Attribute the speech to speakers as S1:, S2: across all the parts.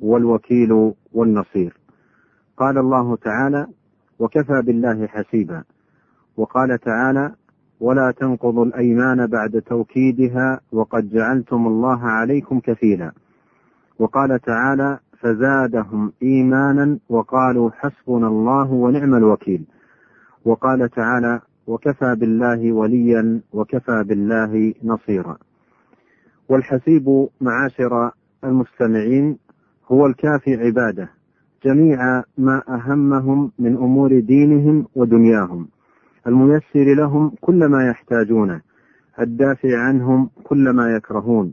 S1: والوكيل والنصير. قال الله تعالى وكفى بالله حسيبا وقال تعالى ولا تنقضوا الأيمان بعد توكيدها وقد جعلتم الله عليكم كفيلا وقال تعالى فزادهم إيمانا وقالوا حسبنا الله ونعم الوكيل وقال تعالى وكفى بالله وليا وكفى بالله نصيرا والحسيب معاشر المستمعين هو الكافي عباده. جميع ما أهمهم من أمور دينهم ودنياهم. الميسر لهم كل ما يحتاجونه. الدافع عنهم كل ما يكرهون.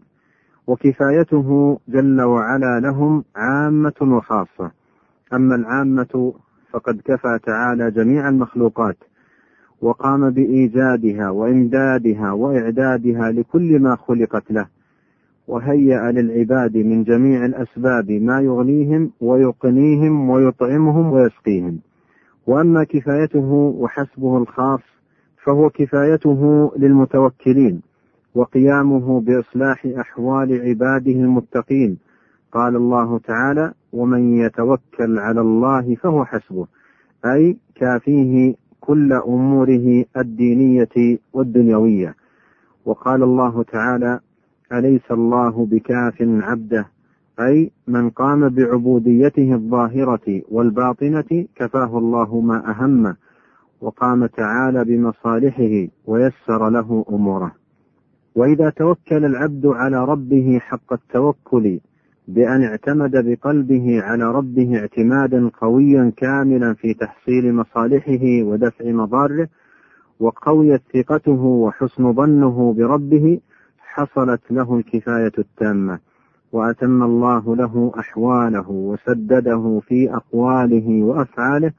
S1: وكفايته جل وعلا لهم عامة وخاصة. أما العامة فقد كفى تعالى جميع المخلوقات. وقام بإيجادها وإمدادها وإعدادها لكل ما خلقت له. وهيأ للعباد من جميع الأسباب ما يغنيهم ويقنيهم ويطعمهم ويسقيهم. وأما كفايته وحسبه الخاص فهو كفايته للمتوكلين وقيامه بإصلاح أحوال عباده المتقين. قال الله تعالى ومن يتوكل على الله فهو حسبه أي كافيه كل أموره الدينية والدنيوية. وقال الله تعالى أليس الله بكاف عبده؟ أي من قام بعبوديته الظاهرة والباطنة كفاه الله ما أهمه وقام تعالى بمصالحه ويسر له أموره. وإذا توكل العبد على ربه حق التوكل بأن اعتمد بقلبه على ربه اعتمادا قويا كاملا في تحصيل مصالحه ودفع مضاره وقويت ثقته وحسن ظنه بربه حصلت له الكفاية التامة وأتم الله له أحواله وسدده في أقواله وأفعاله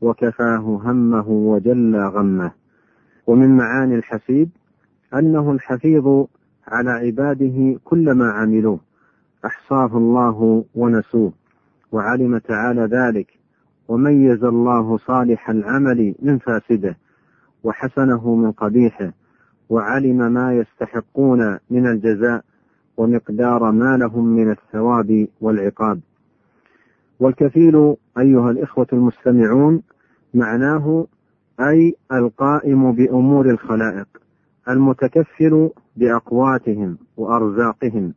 S1: وكفاه همه وجل غمه. ومن معاني الحسيب أنه الحفيظ على عباده كل ما عملوه أحصاه الله ونسوه وعلم تعالى ذلك وميز الله صالح العمل من فاسده وحسنه من قبيحه وعلم ما يستحقون من الجزاء ومقدار ما لهم من الثواب والعقاب. والكفيل أيها الإخوة المستمعون معناه أي القائم بأمور الخلائق المتكفل بأقواتهم وأرزاقهم.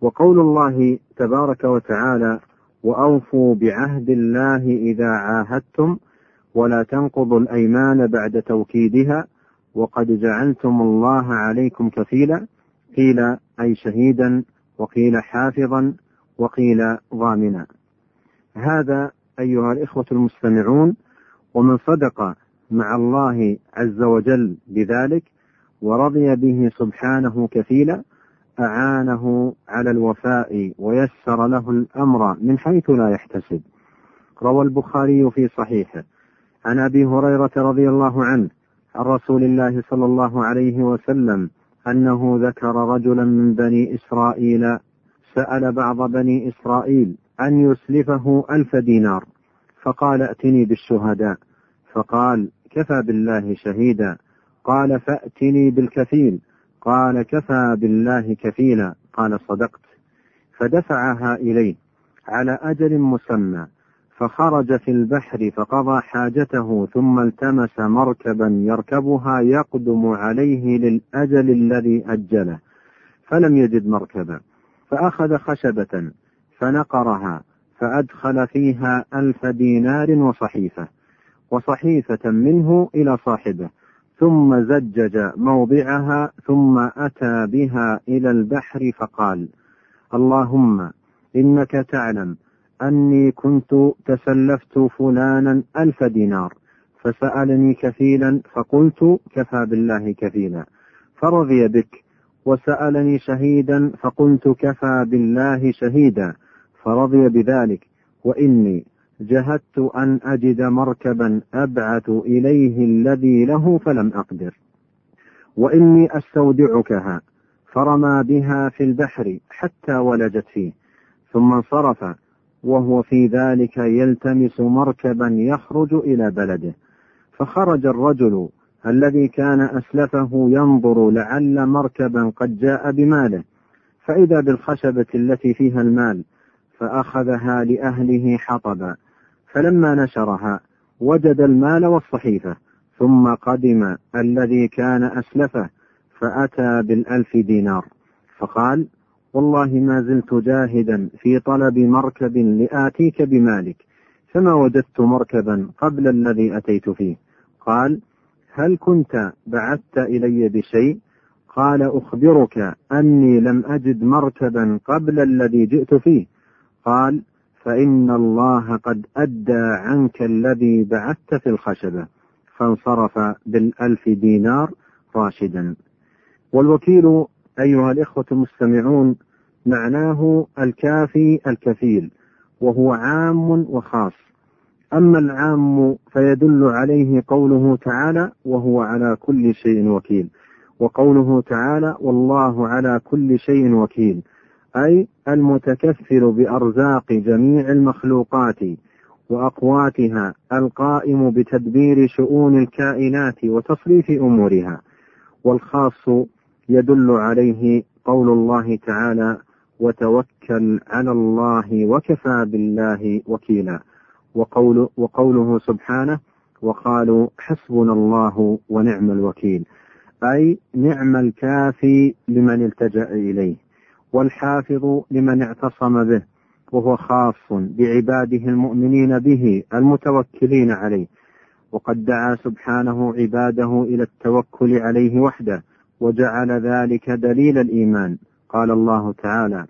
S1: وقول الله تبارك وتعالى وأوفوا بعهد الله إذا عاهدتم ولا تنقضوا الأيمان بعد توكيدها وقد جعلتم الله عليكم كفيلا. قيل أي شهيدا وقيل حافظا وقيل ضامنا. هذا أيها الإخوة المستمعون ومن صدق مع الله عز وجل بذلك ورضي به سبحانه كفيلا أعانه على الوفاء ويسر له الأمر من حيث لا يحتسب. روى البخاري في صحيحه. عن أبي هريرة رضي الله عنه عن رسول الله صلى الله عليه وسلم أنه ذكر رجلا من بني إسرائيل سأل بعض بني إسرائيل أن يسلفه ألف دينار فقال ائتني بالشهداء. فقال كفى بالله شهيدا. قال فأتني بالكفيل. قال كفى بالله كفيلا. قال صدقت. فدفعها إليه على أجل مسمى. فخرج في البحر فقضى حاجته ثم التمس مركبا يركبها يقدم عليه للأجل الذي أجله فلم يجد مركبا فأخذ خشبة فنقرها فأدخل فيها ألف دينار وصحيفة وصحيفة منه إلى صاحبه ثم زجج موضعها ثم أتى بها إلى البحر فقال اللهم إنك تعلم أني كنت تسلفت فلانا ألف دينار فسألني كفيلا فقلت كفى بالله كفيلا فرضي بك وسألني شهيدا فقلت كفى بالله شهيدا فرضي بذلك وإني جهدت أن أجد مركبا أبعث إليه الذي له فلم أقدر وإني أستودعكها فرمى بها في البحر حتى ولجت فيه ثم انصرف وهو في ذلك يلتمس مركبا يخرج إلى بلده. فخرج الرجل الذي كان أسلفه ينظر لعل مركبا قد جاء بماله. فإذا بالخشبة التي فيها المال فأخذها لأهله حطبا. فلما نشرها وجد المال والصحيفة ثم قدم الذي كان أسلفه فأتى بالألف دينار. فقال والله ما زلت جاهدا في طلب مركب لآتيك بمالك فما وجدت مركبا قبل الذي أتيت فيه. قال هل كنت بعثت إلي بشيء؟ قال أخبرك أني لم أجد مركبا قبل الذي جئت فيه. قال فإن الله قد أدى عنك الذي بعثت في الخشبة فانصرف بالألف دينار راشدا. والوكيل أيها الإخوة المستمعون معناه الكافي الكفيل وهو عام وخاص. أما العام فيدل عليه قوله تعالى وهو على كل شيء وكيل وقوله تعالى والله على كل شيء وكيل أي المتكفل بأرزاق جميع المخلوقات وأقواتها القائم بتدبير شؤون الكائنات وتصريف أمورها. والخاص يدل عليه قول الله تعالى وتوكل على الله وكفى بالله وكيلا وقول وقوله سبحانه وقالوا حسبنا الله ونعم الوكيل أي نعم الكافي لمن التجأ إليه والحافظ لمن اعتصم به وهو خاص بعباده المؤمنين به المتوكلين عليه. وقد دعا سبحانه عباده إلى التوكل عليه وحده وجعل ذلك دليل الإيمان. قال الله تعالى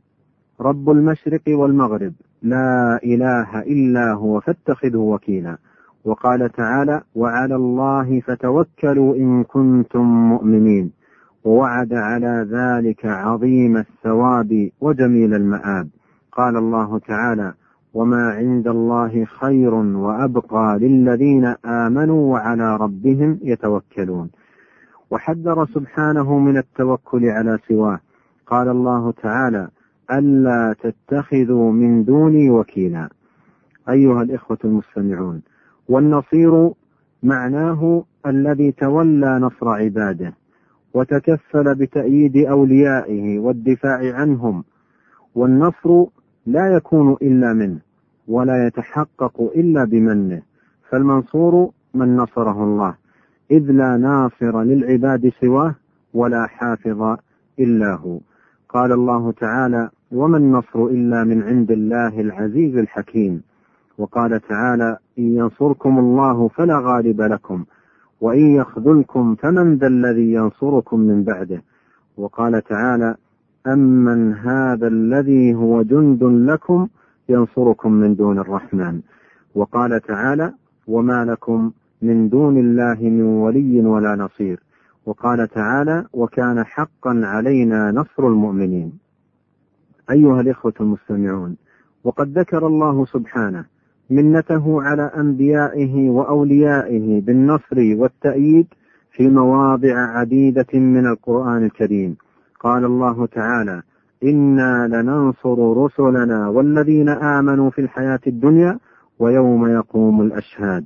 S1: رب المشرق والمغرب لا إله إلا هو فاتخذه وكيلا. وقال تعالى وعلى الله فتوكلوا إن كنتم مؤمنين. ووعد على ذلك عظيم الثواب وجميل المآب. قال الله تعالى وما عند الله خير وأبقى للذين آمنوا وعلى ربهم يتوكلون. وحذر سبحانه من التوكل على سواه. قال الله تعالى ألا تتخذوا من دوني وكيلا. أيها الإخوة المستمعون والنصير معناه الذي تولى نصر عباده وتكفل بتأييد أوليائه والدفاع عنهم والنصر لا يكون إلا منه ولا يتحقق إلا بمنه فالمنصور من نصره الله. إذ لا ناصر للعباد سواه ولا حافظ إلا هو. قال الله تعالى وما النصر إلا من عند الله العزيز الحكيم وقال تعالى إن ينصركم الله فلا غالب لكم وإن يخذلكم فمن ذا الذي ينصركم من بعده وقال تعالى أمن هذا الذي هو جند لكم ينصركم من دون الرحمن وقال تعالى وما لكم من دون الله من ولي ولا نصير. وقال تعالى وكان حقا علينا نصر المؤمنين. أيها الإخوة المستمعون وقد ذكر الله سبحانه منته على أنبيائه وأوليائه بالنصر والتأييد في مواضع عديدة من القرآن الكريم. قال الله تعالى إنا لننصر رسلنا والذين آمنوا في الحياة الدنيا ويوم يقوم الأشهاد.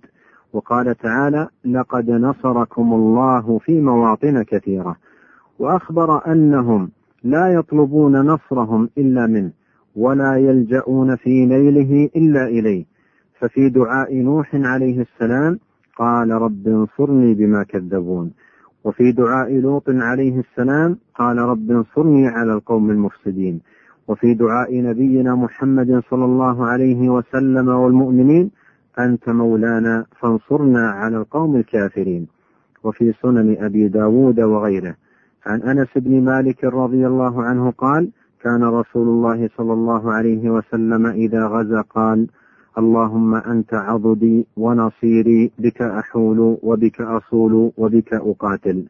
S1: وقال تعالى لقد نصركم الله في مواطن كثيرة وأخبر أنهم لا يطلبون نصرهم إلا منه ولا يلجؤون في نيله إلا إليه. ففي دعاء نوح عليه السلام قال رب انصرني بما كذبون. وفي دعاء لوط عليه السلام قال رب انصرني على القوم المفسدين. وفي دعاء نبينا محمد صلى الله عليه وسلم والمؤمنين أنت مولانا فانصرنا على القوم الكافرين. وفي سنن أبي داود وغيره. عن أنس بن مالك رضي الله عنه قال كان رسول الله صلى الله عليه وسلم إذا غزا قال اللهم أنت عضدي ونصيري بك أحول وبك أصول وبك أقاتل.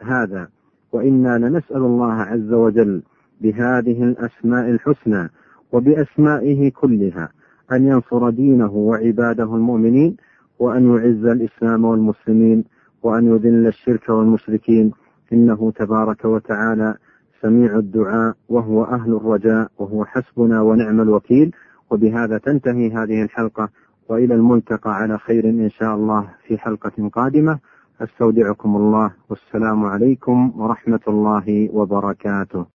S1: هذا وإنا لنسأل الله عز وجل بهذه الأسماء الحسنى وبأسمائه كلها. أن ينصر دينه وعباده المؤمنين وأن يعز الإسلام والمسلمين وأن يذل الشرك والمشركين. إنه تبارك وتعالى سميع الدعاء وهو أهل الرجاء وهو حسبنا ونعم الوكيل. وبهذا تنتهي هذه الحلقة وإلى الملتقى على خير إن شاء الله في حلقة قادمة. أستودعكم الله والسلام عليكم ورحمة الله وبركاته.